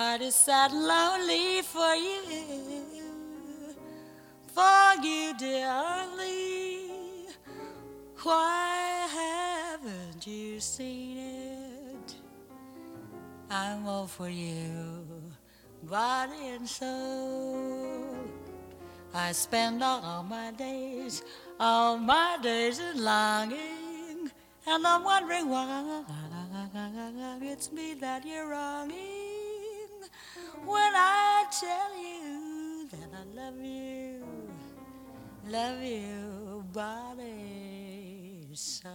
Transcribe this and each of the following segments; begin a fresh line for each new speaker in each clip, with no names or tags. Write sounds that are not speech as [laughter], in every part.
Heart is sad lonely for you, for you, dearly. Why haven't you seen it? I'm all for you, body and soul. I spend all my days, all my days in longing, and I'm wondering why it's me that you're wronging when I tell you that I love you, love you, body, soul.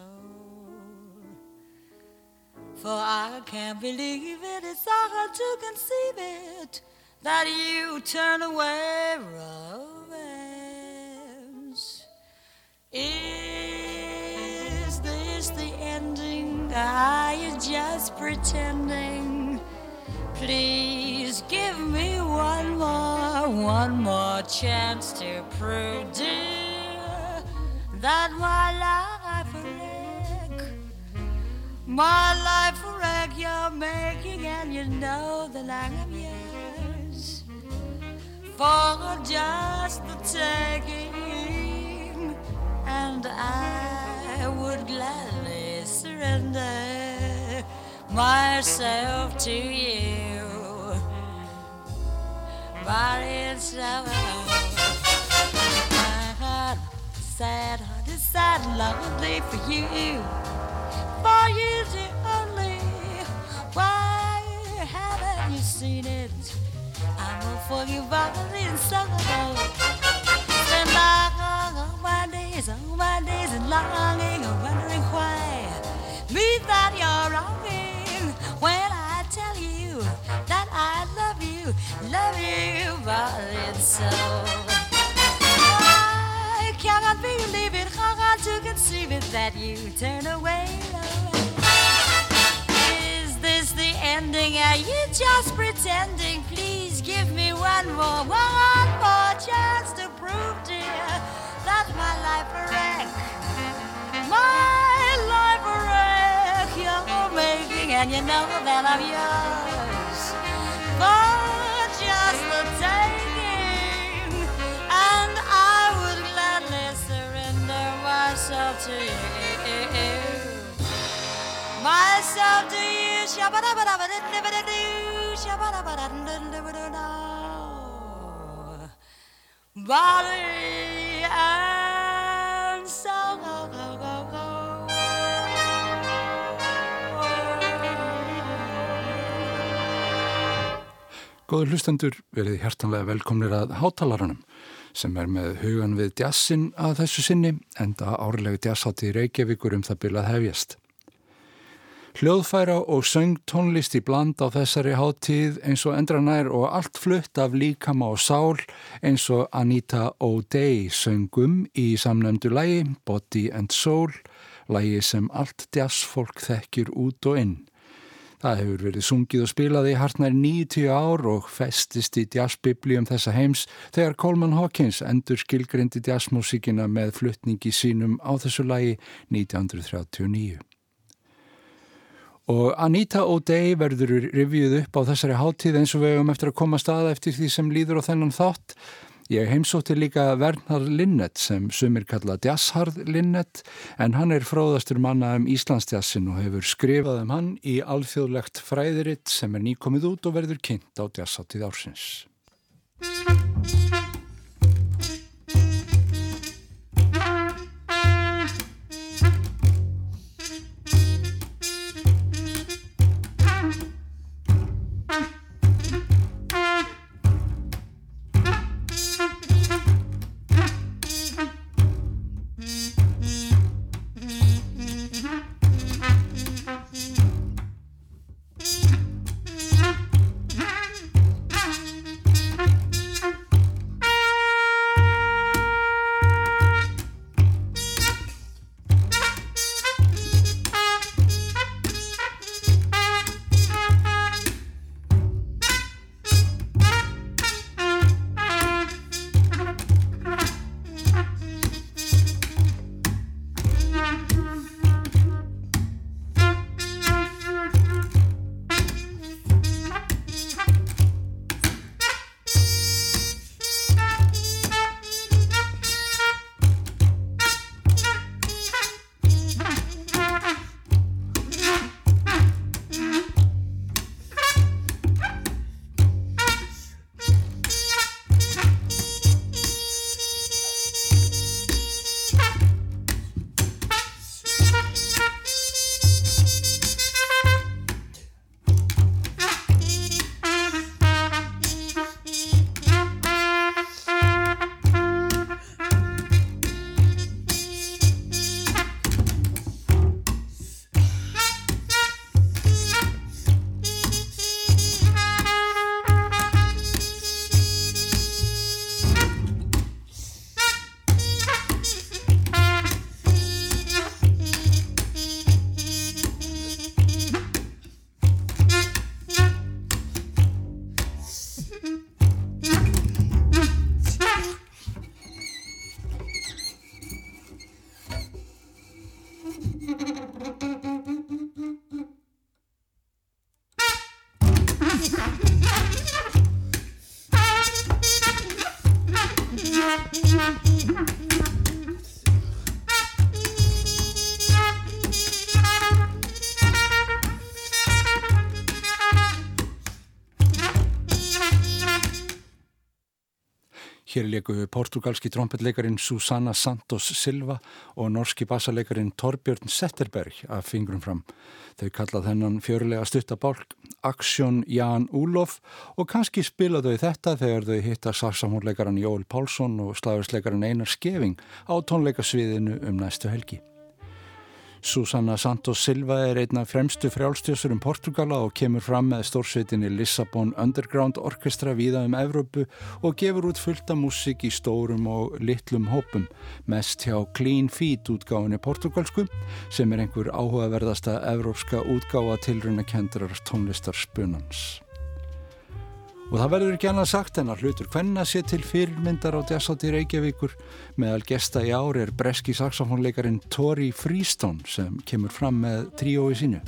For I can't believe it, it's hard to conceive it that you turn away romance. Is this the ending? Are you just pretending? Please give me one more, one more chance to prove, dear, that my life wreck, my life wreck you're making, and you know that I am yours for just the taking, and I would gladly surrender myself to you. But it's so my heart, sad sad lonely for you, for you the only. Why haven't you seen it? I will forgive all in sorrow. Spend all my days, my days in longing, love you, body and soul. I cannot believe it, hard to conceive it that you turn away. Is this the ending? Are you just pretending? Please give me one more, one more chance to prove, dear, that my life a wreck. My life a wreck you're making, and you know that I'm yours. For to you. Myself to you. Body and soul.
Góður hlustendur verið hjartanlega velkomnir að hátalaranum sem er með hugan við djassin að þessu sinni enda árlegu djassátti í Reykjavíkur um það byrjað hefjast. Hljóðfæra og söng tónlist í bland á þessari háttíð eins og endranær og allt flutt af líkama og sál eins og Anita O'Day söngum í samnefndu lægi Body and Soul, lægi sem allt jazzfólk þekkir út og inn. Það hefur verið sungið og spilað í hartnær 90 ár og festist í jazzbiblíum þessa heims þegar Coleman Hawkins endur skilgrindi jazzmusíkina með fluttningi sínum á þessu lagi 1939. Og Anita O'Day verður rivjuð upp á þessari háttíð eins og við hefum eftir að koma staða eftir því sem líður á þennan þátt. Ég heimsótti líka Vernhard Linnet sem sumir kalla Jazzhard Linnet en hann er fróðastur manna um Íslandsjassin og hefur skrifað um hann í alþjóðlegt fræðiritt sem er nýkomið út og verður kynnt á Jazzháttíð ársins. Hér leiku portugalski trompetleikarin Susanna Santos Silva og norski bassaleikarin Torbjörn Setterberg af fingrum fram. Þau kallað hennan fjörulega stuttabálk Aksjón Ján Úlof og kannski spilaðu þetta þegar þau hitta saksamhórleikaran Jóel Pálsson og slagursleikaran Einar Skeving á tónleikasviðinu um næstu helgi. Susanna Santos Silva er einna fremstu frjálstjósur um Portugala og kemur fram með stórsveitinni Lissabon Underground Orkestra víða um Evrópu og gefur út fullta músik í stórum og litlum hópum, mest hjá Clean Feet útgáfinni portugalsku sem er einhver áhugaverðasta evrópska útgáfa tilruna kendrar tónlistar spunans. Og það verður ekki annað sagt en að hlutur hvenna sé til fyrirmyndar á Djassati Reykjavíkur meðal gesta í ári er breski saxofónleikarin Tori Freestone sem kemur fram með tríói sínu.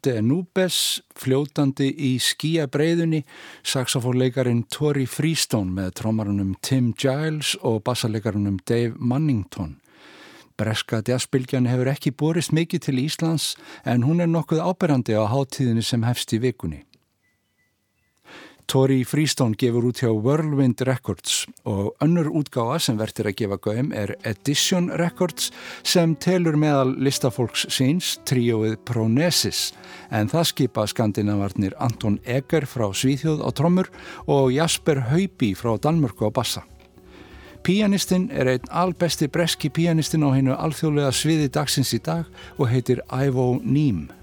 Mar de Nubes fljótandi í skíabreiðunni saxofónleikarin Tori Freestone með trómarunum Tim Giles og bassalegarunum Dave Mannington. Breska jazzbylgjan hefur ekki borist mikið til Íslands en hún er nokkuð áberandi á háttíðinni sem hefst í vikunni. Tori Freestone gefur út hjá Whirlwind Records og önnur útgáfa sem verður að gefa gauðum er Edition Records sem telur meðal listafólks síns tríóið Pronesis en það skipa skandinavarnir Anton Eger frá Svíþjóð á trommur og Jasper Haupi frá Danmörku á bassa. Pianistinn er einn albesti breski pianistinn á hennu alþjóðlega sviði dagsins í dag og heitir Ivo Ným.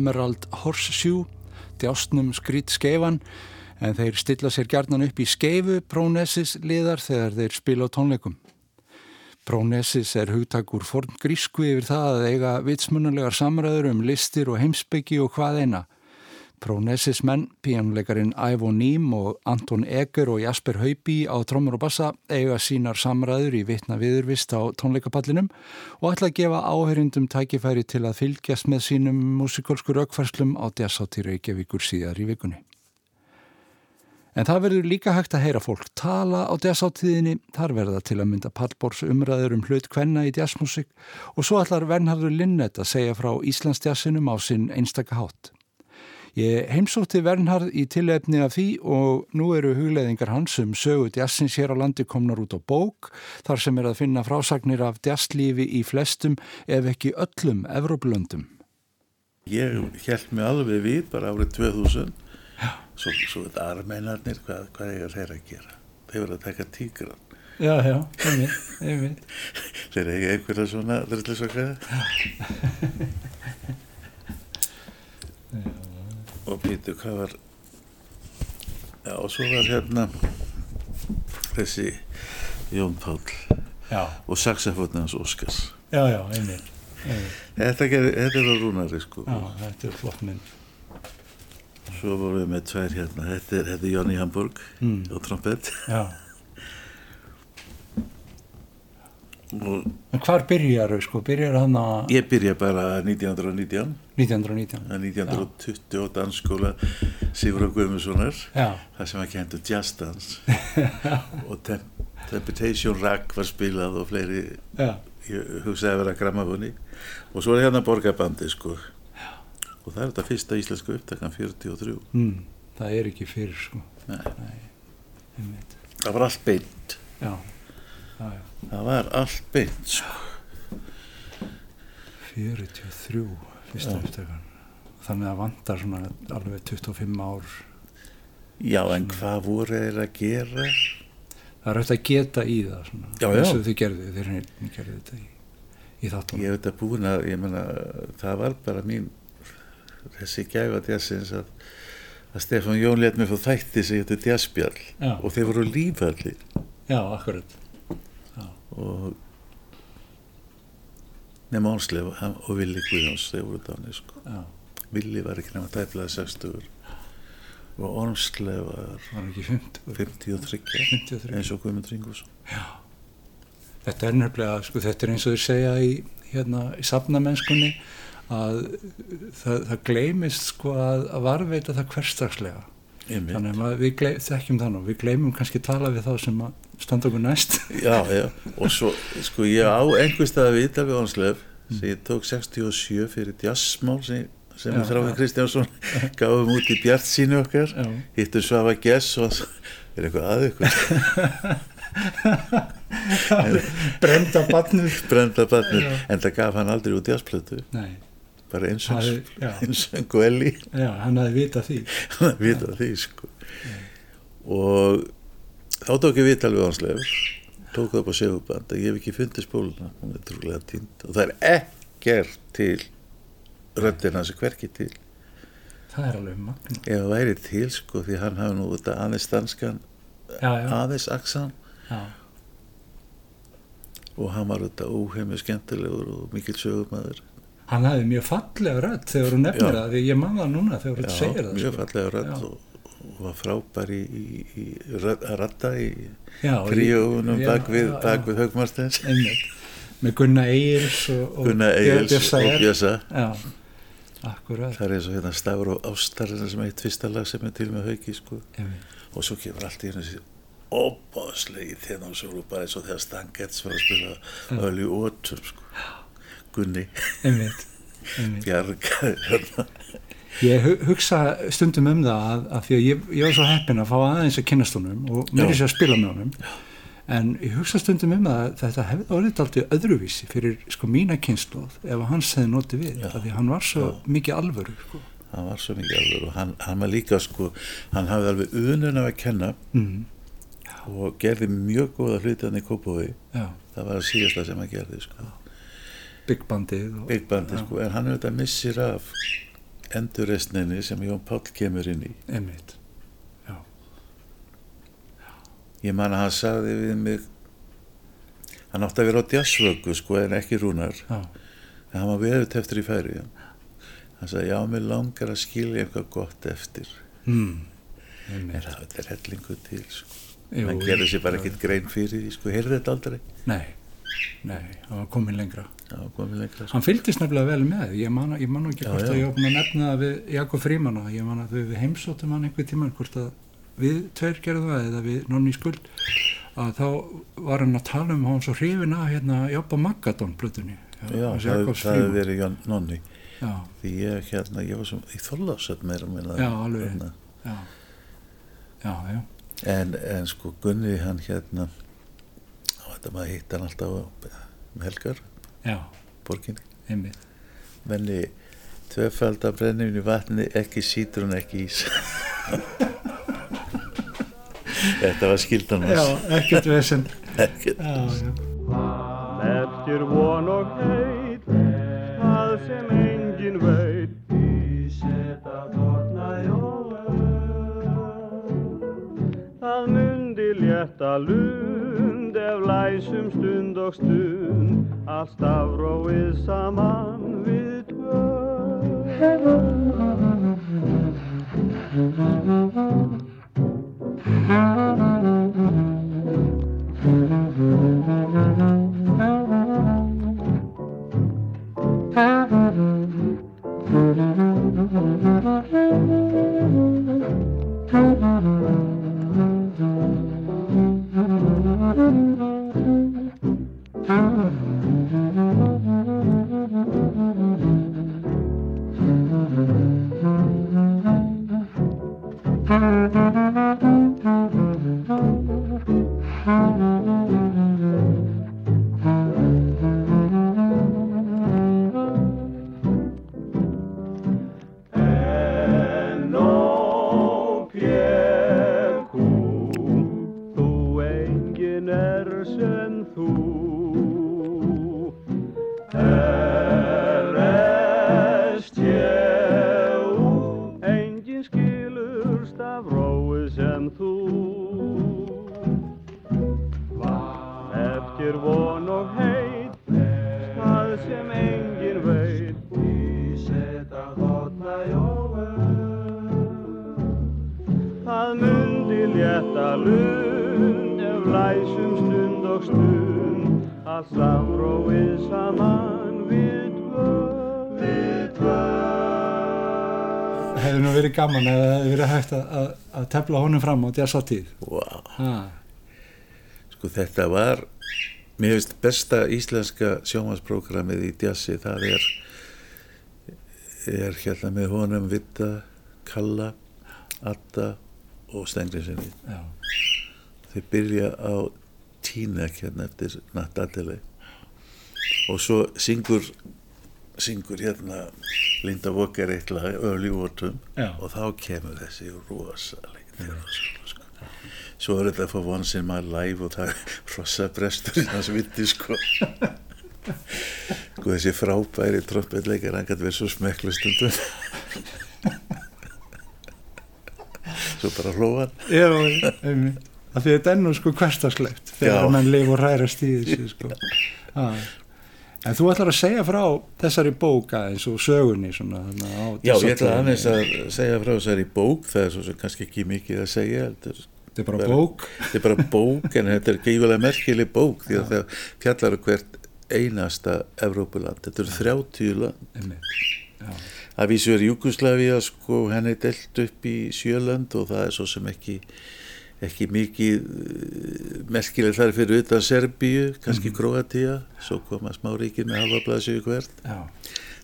Emerald Horseshoe, djásnum skrít skeifan, en þeir stilla sér gjarnan upp í skeifu Prónesis liðar þegar þeir spila á tónleikum. Prónesis er hugtakur forn grísku yfir það að eiga vitsmunulegar samræður um listir og heimsbyggi og hvað eina. Prónesis menn, píjánuleikarin Ivo Ným og Anton Eger og Jasper Haupi á trómur og bassa eiga sínar samræður í vitna viðurvist á tónleikapallinum og ætla að gefa áherindum tækifæri til að fylgjast með sínum músikolskur aukfærslum á Dessáttir Reykjavíkur síðar í vikunni. En það verður líka hægt að heyra fólk tala á jazzáttíðinni, þar verða til að mynda pallbórs umræður um hlut kvenna í jazzmusik og svo ætlar Vernhardur Linnet að segja frá Íslandsjassinum á sinn einstaka hátt. Ég heimsótti Vernhard í tilefni af því og nú eru hugleðingar hans um sögut jazzins hér á landi komnar út á bók þar sem er að finna frásagnir af jazzlífi í flestum ef ekki öllum Evróplöndum.
Ég held mig alveg við bara árið 2000 svo, svo þetta armeinarnir hvað, hvað eiga þeir að gera. Þeir verða að taka tíkran
já, já, einmitt, einmitt. [laughs]
þeir eiga einhverja svona drullisokka [laughs] og býtu hvað var já og svo var hérna þessi Jón Pál
já.
og saxafótnans Óskars
já, já, einmitt.
Þetta, þetta er á rúnari sko
já, þetta er flott mynd
Svo vorum við með tvær hérna, þetta er, þetta er Jóni Hamburg mm. og trompett.
Já. Og en hvar byrjar þau sko? Byrjar hann að...
Ég byrja bara 1919.
1919?
1920 Já. og dansskóla Sigur og Guðmundssonar. Já. Það sem var kentur jazzdans. [laughs] og tem Temptation Rack var spilað og fleiri, Já. ég hugsaði að vera grammafóni. Og svo er hérna borgarbandi sko og það er þetta fyrsta íslensku upptakan 43
mm, það er ekki fyrir sko
Nei. Nei, það var allt beint
já, já, já.
Það var allt beint sko.
43 fyrsta upptakan þannig að vandar svona alveg 25 ár.
Já en svona. hvað voru þeir að gera?
Það er auðvitað að geta í það svona, eins og þið gerðu þeir gerðu þetta í, í þáttunum.
Ég hef þetta búin að menna, það var bara mín þessi gæfa djassins að, að Stefán Jón let mér fór þætti sem héttu djassbjall og þeir voru lífalli
Já, akkurat.
Já. Og nema Ánsleif og Vili Guðjóns þeir voru dánir sko. Vili var ekki nefn að tæflaði 60 og Ánsleif var,
var 50,
53, 53 eins og Guðmund Ringos
Já. Þetta er nefnilega, sko, þetta er eins og þau segja í, hérna, í safnamennskunni að það, það gleymist sko að, að varveita það hverstagslega
Einmitt.
þannig að við gleym, þekkjum það nú. Við gleymum kannski tala við þá sem standa okkur næst. [laughs]
Já, já, og svo sko ég á einhver stað að vita við Ánsleif mm. sem ég tók 67 fyrir jazzmál sem, sem já, Þráfi Kristjánsson [laughs] gafum út í bjart sínu okkar hittum Svafa Gess og er eitthvað aðeins [laughs]
brenda barnur
brenda barnur, en það gaf hann aldrei út jazzplötu nei bara einsöng og [laughs] elli
já, hann hafi vitað því. [laughs]
Hann hafi vitað því sko. Já. og þá tók ég vital við hanslegur tók það upp á seguband að ég hef ekki fundið spóluna hún er trúlega tínd og það er ekkert til röndin hans er hverkið til.
Það er alveg magna
ef það væri til sko því hann hafi nú þetta aðeins danskan aðeins aksan og hann var þetta óheimið skemmtilegur og mikil sögumæður
hann hafði mjög fallega rödd þegar hún nefnir það því ég man það núna þegar hún segir það
mjög sko. fallega rödd og, og var frábær í, í, í að radda í tríóunum bak við, við Haugmarstens
með Gunna Eyjels og,
og Björsa það er eins og hérna Stafur og Ástar sem eitt fyrsta lag sem er til með Haugi sko. og svo kemur allt í hérna óbáslegi þennan svo bara eins og þegar Stan Getz var að spila öll í ótur sko Gunni Bjarga hérna.
Ég hugsa stundum um það að, að því að ég, ég var svo heppin að fá aðeins að kynast honum og mér er sér að spila með honum. En ég hugsa stundum um það að þetta hefði orðið alltaf öðruvísi fyrir sko mína kynsloð ef hans hefði notið við af því hann var svo Já. mikið alvöru sko.
hann var svo mikið alvöru og hann, hann var líka sko hann hafði alveg unun af að kenna mm. og gerði mjög góða hluti hann í Kópaví það var að síðasta sem hann gerði sko
Big bandið
Big bandið sko, en hann auðvitað missir af endurreysninni sem Jón Pál kemur inn í.
Einmitt. Já.
ég man að hann sagði við mig hann átti að vera á djassvöggu sko en ekki rúnar.
Já.
en hann var verið eftir í færi hann sagði já, mér langar að skilja eitthvað gott eftir.
Mm.
en það er hellingu til sko. Hann gerði sér bara ekkert grein fyrir því sko, heyrði þetta aldrei?
Nei, nei, hann var komin lengra
já, komið lengra sko.
hann fylgdist nefnilega vel með ég man, ég man ekki
Já,
hvort
já.
að ég búin að nefna það við Jakob Fríman ég man að við heimsóttum hann einhver tíman hvort að við tveir gerðum það eða við nonni í skuld að þá var hann að tala um hann svo hrifin að hérna Jobba Magadón blötunni
já,
hans
það, það
Frímann.
verið Jón Nonni
já,
því ég, hérna, ég var svo í þólasöld meira meina,
Já, alveg.
hérna.
já, já, já
en, en sko Gunni hann hérna þetta maður hitt hann alltaf um helgar,
já,
borginni
einmitt.
Menni tvefaldar brennum í vatni ekki sítrun, ekki ís. Þetta var skildan
já, ekkert vesen.
Ekkert.
Já, já,
Eftir von og heit, það sem engin veit, í seta þorna Það mundi létta lund ef læsum stund og stund, allt afróið saman við En að,
tefla honum fram á djassatíð
wow.
ha,
sko þetta var mér finnst besta íslenska sjónvarsprogrammið í djassi það er er hérna með honum Vitta, Kalla Adda og Stengrinsinni
já,
þeir byrja á Tínek hérna eftir Natt Adele og svo syngur syngur hérna Linda Walker eitthvað Early Autumn
Já.
og þá kemur þessi rosaleg þjóðsóla sko. Svo er þetta for once in my life og það er [laughs] rossabrestur í hans viti sko sko þessi frábæri trompetleikar hann gæti verið svo smeklu stundum svo bara hlóðan
já, af því þetta nú sko hverstasleift þegar [laughs]
Já.
menn lif og hrærast í þessu sko. ha. En þú ætlar að segja frá þessari bóka eins og sögunni svona, á
Já, ég ætla aðeins að segja frá þessari bók, það er svo sem kannski ekki mikið að segja, þetta er,
þetta er bara
bara-
bók.
þetta er bara bók en þetta er gífulega merkileg bók því að það fjallar um hvert einasta Evrópuland, þetta eru 30 land. Það vísu er Júkoslavia sko, henni er delt upp í sjölönd og það er svo sem ekki ekki mikið uh, merkileg þar fyrir utan Serbíu, kannski mm. Kroatia, svo koma smá ríkir með halva blaðsjögu hvert.
Já.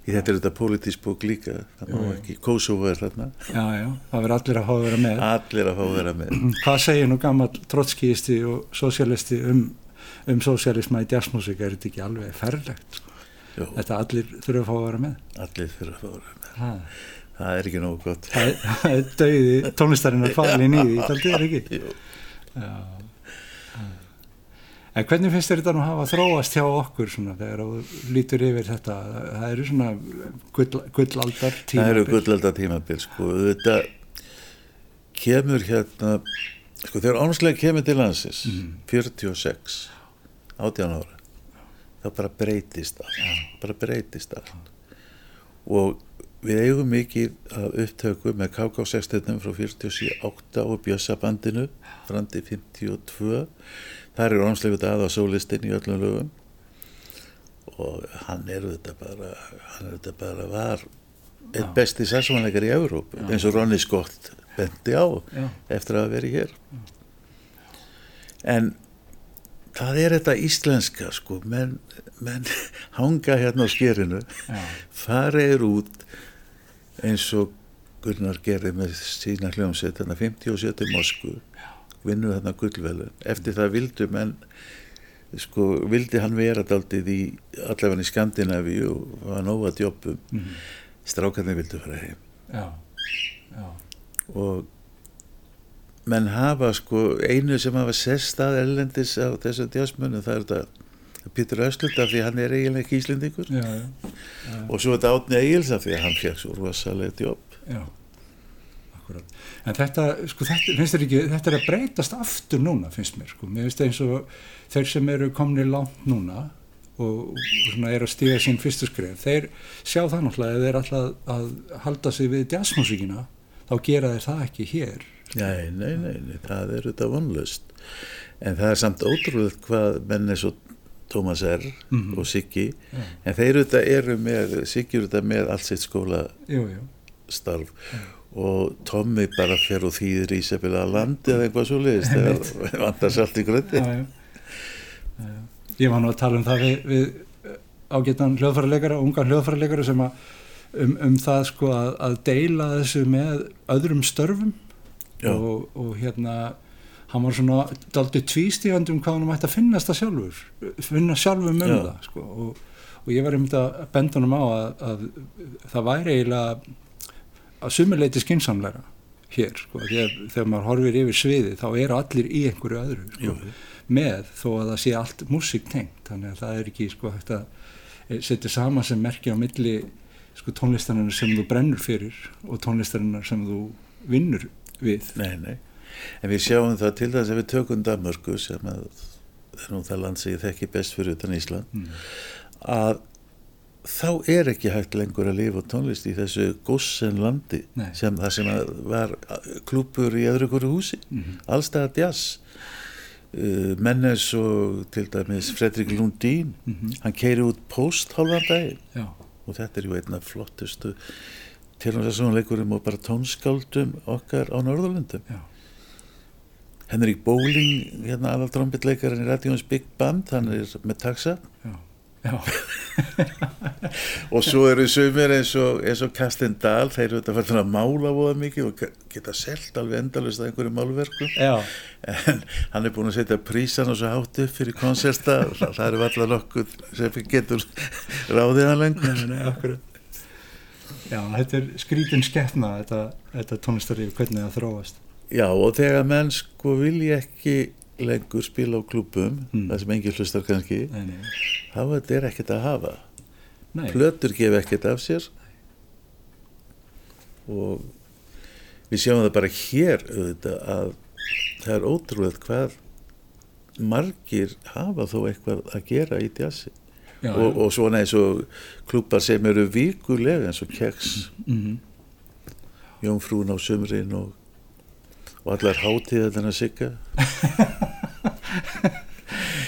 Því þetta er þetta pólitísk bók líka, það má ekki, Kosovo er þarna,
já, já, það verður allir að hafa að vera með
allir að fá að vera með. [clears throat]
hvað segir nú gammal trotskiisti og sosialisti um, um sosialisma í jazzmusik er þetta ekki alveg ferlegt?
Jú,
þetta allir þurfa að fá að vera með
allir þurfa að fá að vera með.
ha.
Það er ekki nógu gott.
það er- það dauði tónlistarinn að falin í því þetta er ekki. En hvernig finnst þér þetta nú að hafa þróast hjá okkur svona þegar þú lítur yfir þetta? Það eru svona gull, gullaldar tímabil.
Það eru gullaldar tímabil, sko. Þetta kemur hérna, sko þegar ánslega kemur til landsins, mm. 46, 18 ára, það bara breytist allt, bara breytist allt. Og við eigum mikið að upptöku með KK-16 frá 48 og Bjössabandinu fram til 52 þar er Ormsleifur Dað á sólistinn í öllum lögum. Og hann er þetta bara hann er þetta bara var einn besti sassónleikar í Európ eins og Ronny Scott bendi á Já. eftir að veri hér. En það er þetta íslenska sko? Menn, menn [laughs] hanga hérna á skerinu farið út eins og Gunnar gerði með sína hljómsveit þannig að 57 Moskvu vinnu þarna gullvelun. Eftir það vildu menn sko vildi hann vera daldið í allavega í Skandinavi og var nóga djópum mm -hmm. strákarnir vildu fara heim. Já, já. og menn hafa sko einu sem hafa sest að ellendis á þessu djásmunum það er þetta Pítur Östlund af því hann er eiginlega ekki íslendingur já, og svo er þetta Átni Egils af því hann fekk svo rosalega djóp Já
akkurat. En þetta, sko, þetta, finnst þér ekki, þetta er að breytast aftur núna, finnst mér, sko. Mér finnst það eins og þeir sem eru komnið langt núna og, og svona er að stíða sín fyrstu skrif, þeir sjá það náttúrulega, ef þeir alltaf að halda sig við jazzmusíkina, þá gera þeir það ekki hér.
Nei, nei, nei, nei það er þetta vonlust. En það er samt ótrúlega hvað menn er svo Tómas R. Mm -hmm. og Siggi ja. en þeir eru, eru með Siggi eru þetta með allt sitt skóla jú, jú. starf ja og Tommi bara fer og þýðir Ísabella að landi eða eitthvað svo leiðist þegar [laughs] vandast allt í gröndi
Ég var nú að tala um það við, við ágættan hljóðfærarleikara unga hljóðfærarleikara sem að um, um það sko að, að deila þessu með öðrum störfum og, og hérna hann var svona daldi tvístígandi um hvað hann mætti að finnast það sjálfur finna sjálfum um Já. það sko. Og, og ég var um þetta bendunum á að, að það væri eiginlega að sumuleiti skinsamlega hér, sko, þegar, þegar maður horfir yfir sviði þá eru allir í einhverju öðru sko, með þó að það sé allt músík tengt, þannig að það er ekki sko hægt að eh, setja sama sem merkja á milli sko tónlistarinnar sem þú brennur fyrir og tónlistarinnar sem þú vinnur við.
Nei, nei, en við sjáum það til þess að við tökum Damörgu sem er nú það land sem ég þekki best fyrir utan Ísland, mm. að þá er ekki hægt lengur að lifa tónlist í þessu gossen landi Nei. sem það sem var klúpur í öðru hverju húsi mm -hmm. allstæða jazz uh, mennes og til dæmis Fredrik Lundín mm -hmm. hann keiri út post hálfan dag og þetta er ju einna flottustu til og með þessum leikurum og bara tónskáldum okkar á Norðurlundum Henrik Bóling hérna aðal trombitleikarinn í Radíons Big Band hann er með taxa. Já. [laughs] Og svo eru sumir eins og, og Kastin Dahl, þeir eru þetta færðin að mála voða mikið og geta selgt alveg endalust að einhverju málverku en hann er búin að setja prísan og svo hátt upp fyrir konserta það eru allar nokkuð sem getur [laughs] ráðið hann lengur.
Nei, nei, Já, þetta er skrítin skeppna þetta, þetta tónlistaríf, hvernig það þróast
Já, og þegar menn sko vilja ekki lengur spila á klúpum mm. það sem engin hlustar kannski nei, nei. þá er þetta ekkert að hafa nei. plötur gef ekkert af sér og við sjáum það bara hér auðvitað að það er ótrúlega hvað margir hafa þó eitthvað að gera í djassi Já, og, og svona eins og klúpar sem eru vikulega eins og keks. Mm -hmm. Jónfrún á sömrin og og allar hátíða þennan sigga. [laughs]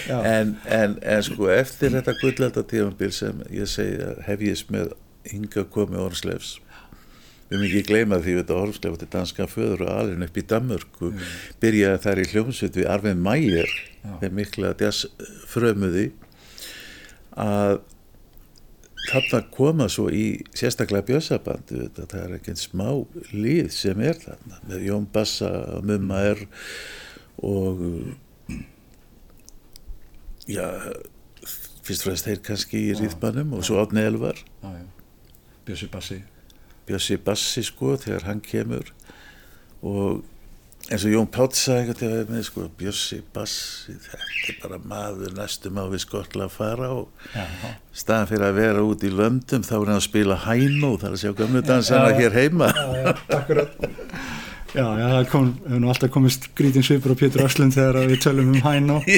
En, en, en sko eftir þetta gullöldatífambil sem ég segi hef ég með hinga komið Ormsleifs. Við mikið gleyma því að Ormsleif til danska föður og alveg upp í Danmörku. Mm. byrjaði þær í hljómsveit við Arvin Mæger með mikla frömuði að þarna koma svo í sérstaklega bjössabandi það er ekki einn smá líð sem er þarna með Jón Bassa og Mumma R og já fyrst og fremst þeir kannski í rýðbannum og svo átni elvar.
Bjössi Bassi.
Bjössi Bassi sko þegar hann kemur og eins og Jón Pátt sagði eitthvað með sko, Bjössi, Bassi þetta er bara maður næstum á við skotla að fara og
Já,
staðan fyrir að vera út í löndum þá er hann að spila hænó þar að sjá gömlu dansana hér heima.
Já, akkurat. Já, já, það kom, hefur nú alltaf komist grítin svipur á Pétur Öslund þegar að við tölum um hæn og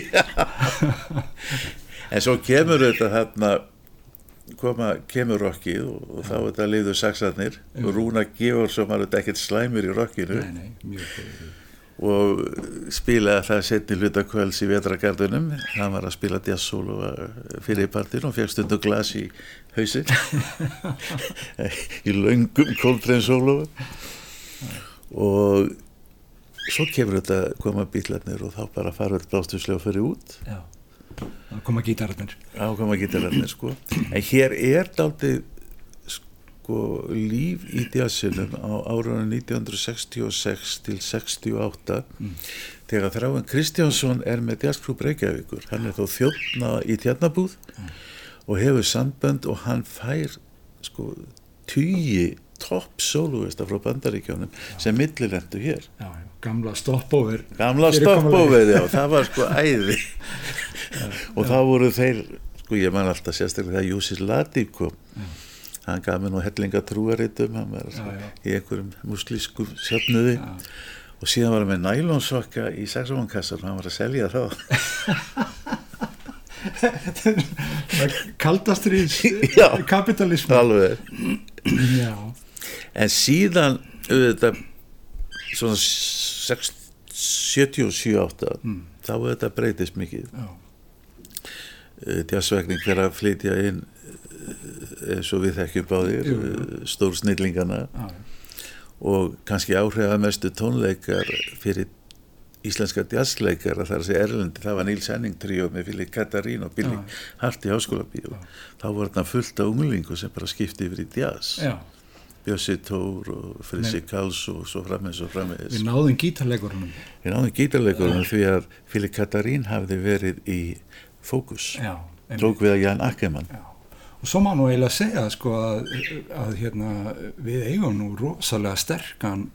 [laughs]
en svo kemur þetta þarna koma, kemur rockið og, og þá er þetta liður saxarnir. Og Rúna Georgsson var þetta ekkert slæmur í rockinu.
Nei, nei, mjög góð.
Og spilaði það setni hlutakvöls í vetragardunum hann var að spila jazzsólu fyrir í partinu og fekk stundu glas í hausin [laughs] í löngum kóltrensólu og svo kemur þetta koma bílarnir og þá bara fara öll blástuslega fyrir út.
Já, það koma gítararnir.
ákvæma gítararnir sko. En hér er daldið sko líf í djassinum á árunum 1966 til 68 þegar Þráin Kristjánsson er með djassklub Reykjavíkur. Hann er þó þjófna í tjarnabúð og hefur sambönd og hann fær sko tugi topp soloista frá bandaríkjónum sem millilendu hér.
Já, já, gamla stopover.
gamla stoppóverið og það var sko [laughs] æði. Og þá voru þeir sko ég man alltaf sérstaklega þegar Júsis Latíf kom hann gaf mér nú hellinga trúaritum hann var
Já, já.
í einhverjum muslísku söfnuði
Já.
og síðan var hann með nælonsokka í saxofónkassar og hann var að selja þá
Kaldastrýs [laughs]
Já.
kapitalismu.
en síðan auðvitað svona 77-8
Mm.
þá auðvitað breytist mikið
já,
djassvegning fyrir að flytja inn eh, eins og við þekkjum báðir eh, stór snillingana
já,
og kannski áhrifamestu tónleikar fyrir íslenska jazzleikara þar að segja Erlendi, það var Níls Henning tríó með Fili Katarín og Billy
Já.
Hart í háskóla bíó þá voru þarna fullt af unglingu sem bara skipti yfir í jazz. Bjössi Tór og Frissi Kals og svo frammeins og frammeins
Við náðum gítarleikurunum.
við náðum gítarleikurinn því að Fili Katarín hafði verið í fókus. Tók við að Jan Ackermann.
Já. Og svo má nú eiginlega segja sko að, að hérna, við eigum nú rosalega sterkan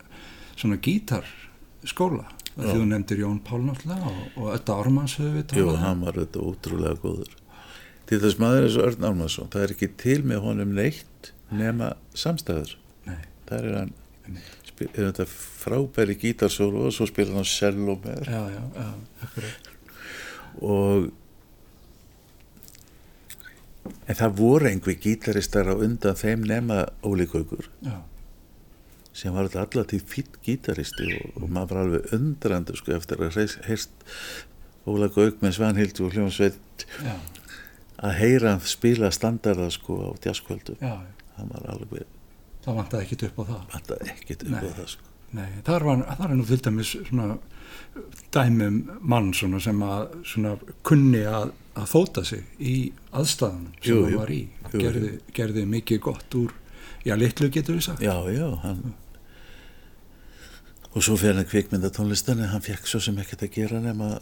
svona gítarskóla. Þú nefndir Jón Pál náttúrulega og, og Ötta Ármanns höfum við
Jú,
um.
hann var þetta ótrúlega góður. Til þess maður og Örn Ármansson, það er ekki til með honum neitt nema samstæður.
Nei.
Það er hann, spil, er þetta frábæri gítarsólu og svo spila hann cello með
Já, já, já,
og en það voru einhver gítaristar á undan þeim nema Óli Gaukur
Já,
sem var þetta allatíð fýtt gítaristi og, og maður var alveg undrandu sko eftir að heyrst Óla Gauk með Svanhildu og Hljómsveit að heyra hann spila standarda sko á jazzkvöldu
já.
hann var alveg,
Það vantaði ekkit upp á það.
vantaði ekkert upp
Nei.
á það sko
Nei, þar var, þar er nú til dæmis svona dæmum mann svona sem að svona kunni að, að fóta sig í aðstæðanum sem
Jú,
hann
jú.
var í.
Jú,
Gerði, gerði mikið gott úr, já, litlu getur við sagt.
já, já, hann og svo fyrir hann kvikmynda tónlistan en hann fekk svo sem ekkert að gera nema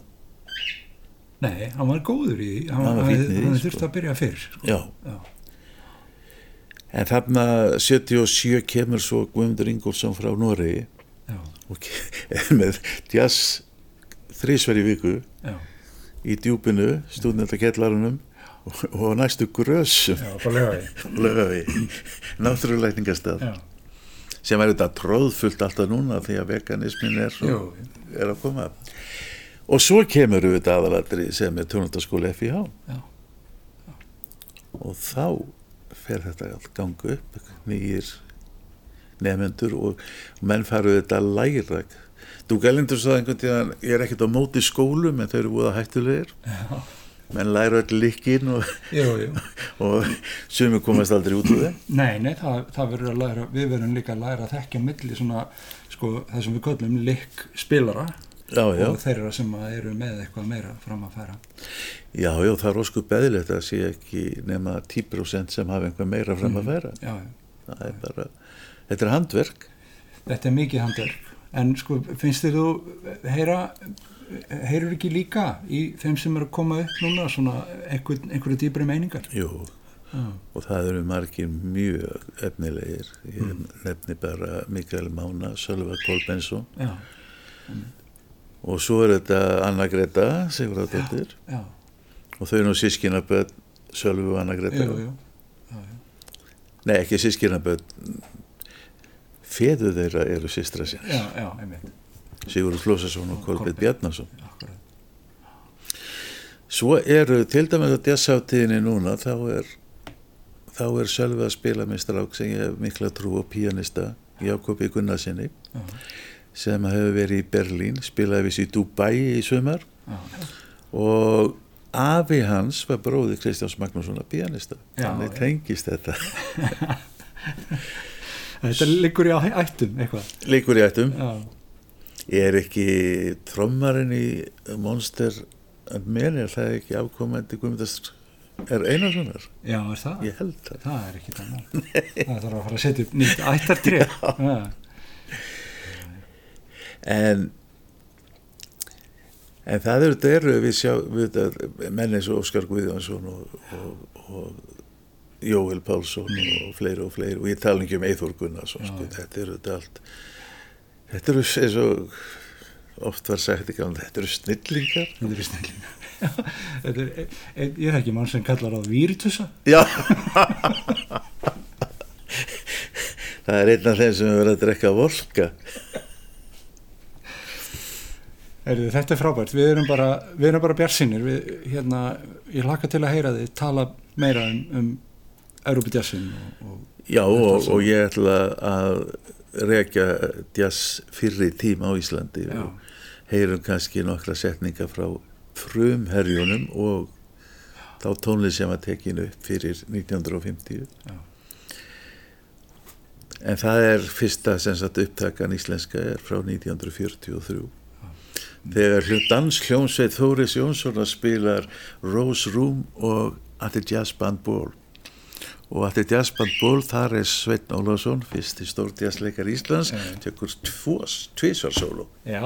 Nei, hann var góður í hann,
Hann
hann,
sko.
þurfti að byrja fyrr. Sko.
já,
Já,
en þarna 77 kemur svo Guðmundur Ingólfsson frá Noregi
já,
og ke- [laughs] með jazz þrísver í viku
já,
í djúpinu, stúdnendakjallarunum og, næstu grössum
já,
náttúruleikningastað
Já,
sem er þetta tróðfullt alltaf núna því að veganismin er, svo, er að koma. Og svo kemur þetta aðalatri sem er tónundaskóli FIH
já,
og þá fer þetta allt ganga upp nýjir nefnendur og menn faru þetta að þú gælindur svo einhvern tíðan ég er ekkert á móti skólum en þau eru búið að hættulegir menn læra öll likkin og, [laughs] og sumi komast aldrei út úr þeim.
Nei, nei, það, það verður að læra, við verðum líka að læra að þekkja milli svona, sko, það sem við köllum likk spilara
já, já,
og þeirra sem eru með eitthvað meira fram að færa.
já, já, það er óskup beðilegt að sé ekki nema 10% sem hafa einhver meira fram að færa.
Já, já.
það er bara, þetta er handverk.
Þetta er mikið handverk, en sko, finnst þér þú heyra, heyrur ekki líka í þeim sem eru að koma upp núna svona einhver, einhverju dýbri meiningar?
jú,
Já,
og það eru margir mjög efnilegir. Ég nefni bara Mikael Mána Sölva Kolbensson
já,
og svo er þetta Anna Greta Sigurðardóttir. Og þau eru nú sískinaböð Sölvu og Anna Greta. Nei ekki sískinaböð feðu þeirra eru sýstra sér Sigurður Flósason og Kolbjörn Bjarnason.
Akkurat.
svo eru til dæmis á jazzáttíðinni núna þá er þá er Sölvi að spila með strák sem ég hef mikla trú á pianista Jakobi Gunnarsinni
Já.
sem hefur verið í Berlín spilaði viss í Dubai í sumar.
Já.
og afi hans var bróði Kristjáns Magnússonar pianista
Já,
þannig tengist þetta [laughs] [laughs]
þetta liggur í ættum eitthvað.
Líkur í ættum.
Já,
er ekki trommarinn í Monster and Men er það ekki afkomandi Guðmundast er Einarssonar?
Já, er það?
ég held það.
Það er ekki þannig það þarf að fara að setja upp nýtt ættartré. [laughs] Já.
en en það eru, það eru við sjá við þetta, menn eins og Óskar Guðjónsson og, og, og Jóel Pálsson og fleiri og fleiri. Og ég tala ekki um Eithor Gunnarsson sko, þetta eru þetta allt þetta eru eins og oft var sagt ekki að þetta eru snillingar.
Þetta er snilling [laughs] þetta er, e, e, ég er ekki mann sem kallar á víritusa.
Já. [laughs] Það er einn af þeim sem verið að drekka volka
Heyrðu, þetta er frábært, við erum bara, bara bjarsinir, við, hérna, ég hlakka til að heyra þið tala meira um, um Og
Já og, og ég ætla að rekja jazz fyrri tíma á Íslandi
Já.
og heyrum kannski nokkra setninga frá frumherjunum og þá tónlist sem var tekinu upp fyrir 1950
Já.
en það er fyrsta sem sagt upptakan íslenska er frá 1943 þegar hlut danskljónsveit Þóris Jónssonar spilar Rose Room og the Jazz Band Ball og At the Jazz Band Ball þar er Sveitn Ólafsson fyrsti stór jazzleikar Íslands
Já.
tekur tvísvar solo
Já,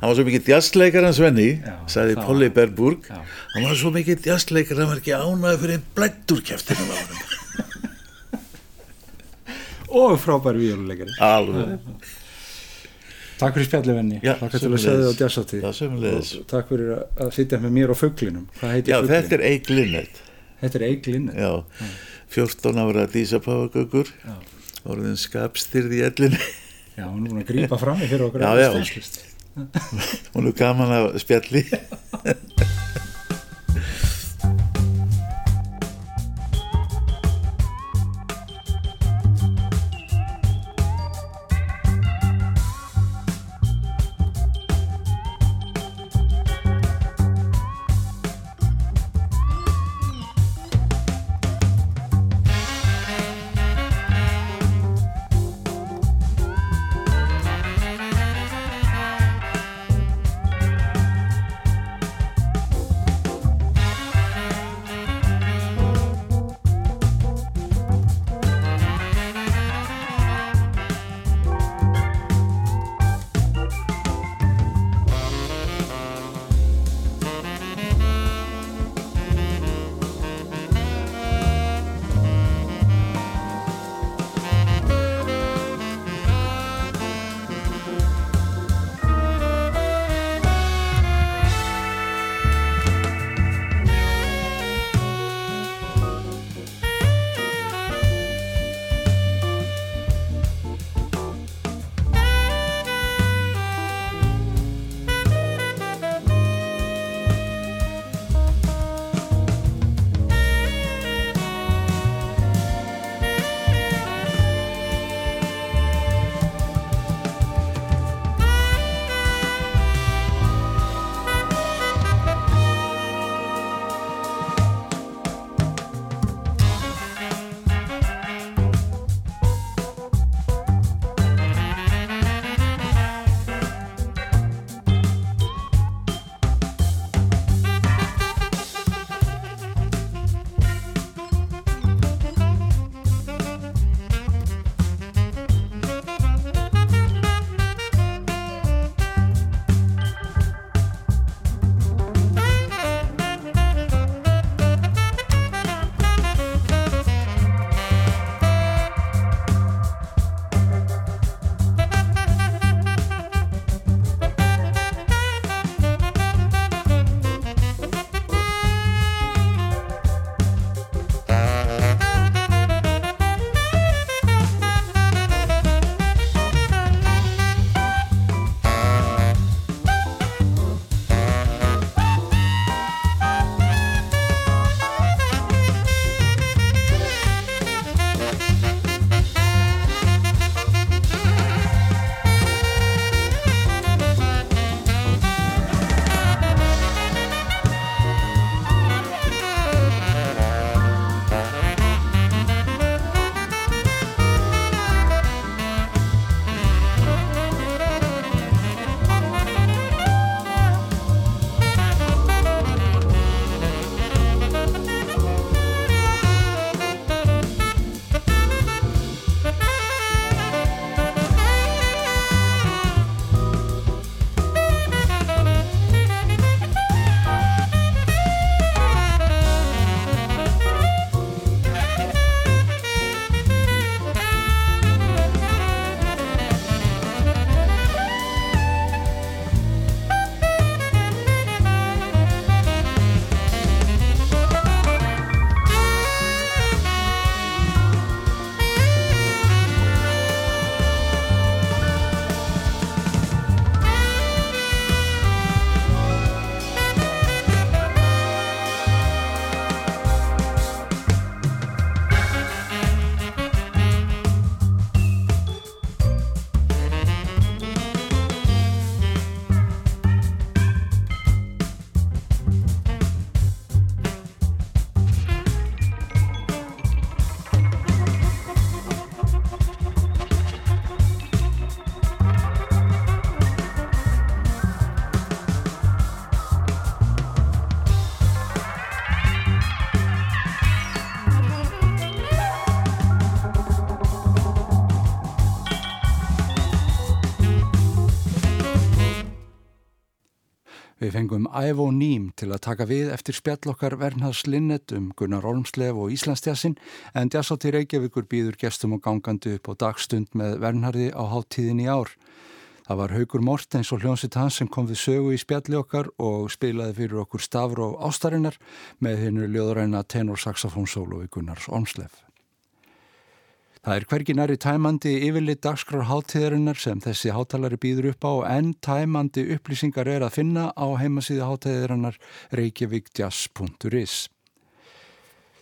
hann var svo mikið jazzleikar hans venni sagði
það
Polly Berburg
já,
hann var svo mikið jazzleikar hann var ekki ánæði fyrir einn blættur kæftinu á hann [laughs]
og frábær víjóluleikari.
alveg,
Takk fyrir spjalli venni, takk til að segja þið á
sömuleiðis.
Og Takk fyrir að- sitja með mér og fugglinum.
Já þetta er Eik Linnet
Þetta er Eiglinn.
já, 14 ára Dísa Páfagöggur
Já.
orðin skapstyrð í ellinni
Já, hún er búin að grípa fram í fyrir okkur.
Já, já. hún er gaman að spjalli [laughs]
Við fengum Ævo Ným til að taka við eftir spjallokkar Vernhags Linnet um Gunnar Olmslev og Íslandsdjassin en Djassátti Reykjavíkur býður gestum og gangandi upp á dagstund með Vernhardi á háttíðin í ár. Það var Haugur Mortens og hljónsitt hans sem kom við sögu í spjalli okkar og spilaði fyrir okkur stafur og ástarinnar með hennu ljóðræna tenorsaxofónsólu við Gunnars Olmslev. Það er hvergi næri tæmandi yfirleitt dagskrár háttíðarinnar sem þessi háttalari býður upp á en tæmandi upplýsingar er að finna á heimasíðu háttíðarinnar reykjavíkjazz.is.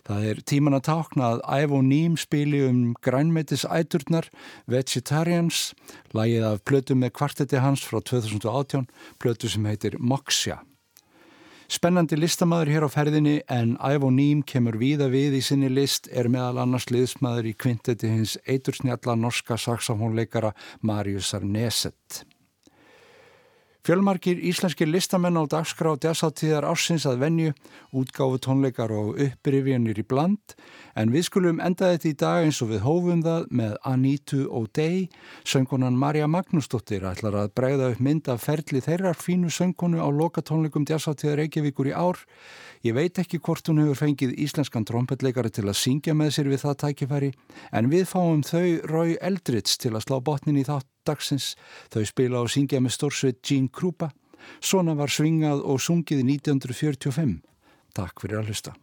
Það er tíman að tákna að Ævo Ným spili um grænmeitis æturnar Vegetarians, lagið af plötu með kvartetti hans frá 2018, plötu sem heitir Moksja. Spennandi listamæður hér á ferðinni en Ævo Ným kemur víða við í sinni list er meðal annars liðsmæður í kvintetti hins eitursnjalla norska saxofónleikara Mariusar Neset. Fjölmarkir íslenskir listamenn á dagskrá desáttíðar ársins að venju, útgáfu tónleikar og upprifjanir í bland, en við skulum enda þetta í dag eins og við hófum það með Anitu O'Day, söngkonan Marja Magnúsdóttir ætlar að bregða upp mynd af ferli þeirrar fínu söngkonu á lokatónleikum desáttíðar Reykjavíkur í ár. Ég veit ekki hvort hún hefur fengið íslenskan trompetleikari til að syngja með sér við það tækifæri, en við fáum þau Rói Eldrits til að slá botnin í þátt dagsins. Þau spila og syngja með stórsveit Gene Krupa. Svona var svingað og sungið 1945. Takk fyrir að hlusta.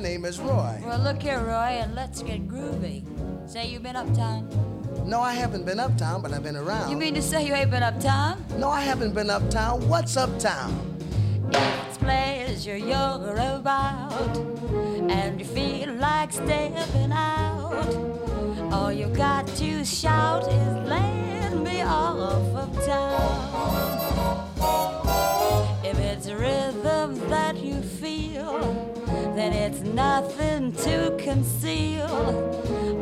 My name is Roy.
Well, look here, Roy, and let's get groovy. Say you've been uptown?
No, I haven't been uptown, but I've been around.
You mean to say you ain't been uptown?
No, I haven't been uptown. What's uptown?
It's pleasure you're about, and you feel like stepping out. All you got to shout is, let me off of then it's nothing to conceal.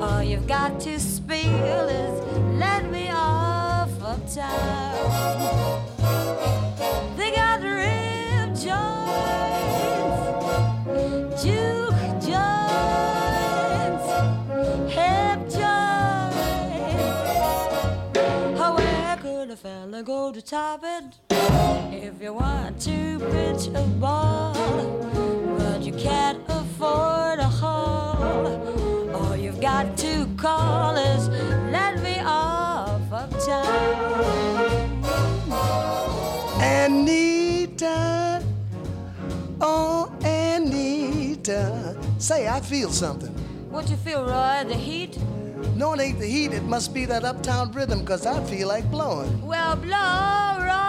All you've got to spill is let me off of town. They got rib joints, juke joints, hip joints. How where could a fella go to top it if you want to pitch a ball? Can't afford a hall. All you've got to call is let me off of town.
Anita, oh Anita, say I feel something.
What you feel, Roy? The heat?
No, it ain't the heat. It must be that uptown rhythm, cause I feel like blowing.
Well, blow, Roy.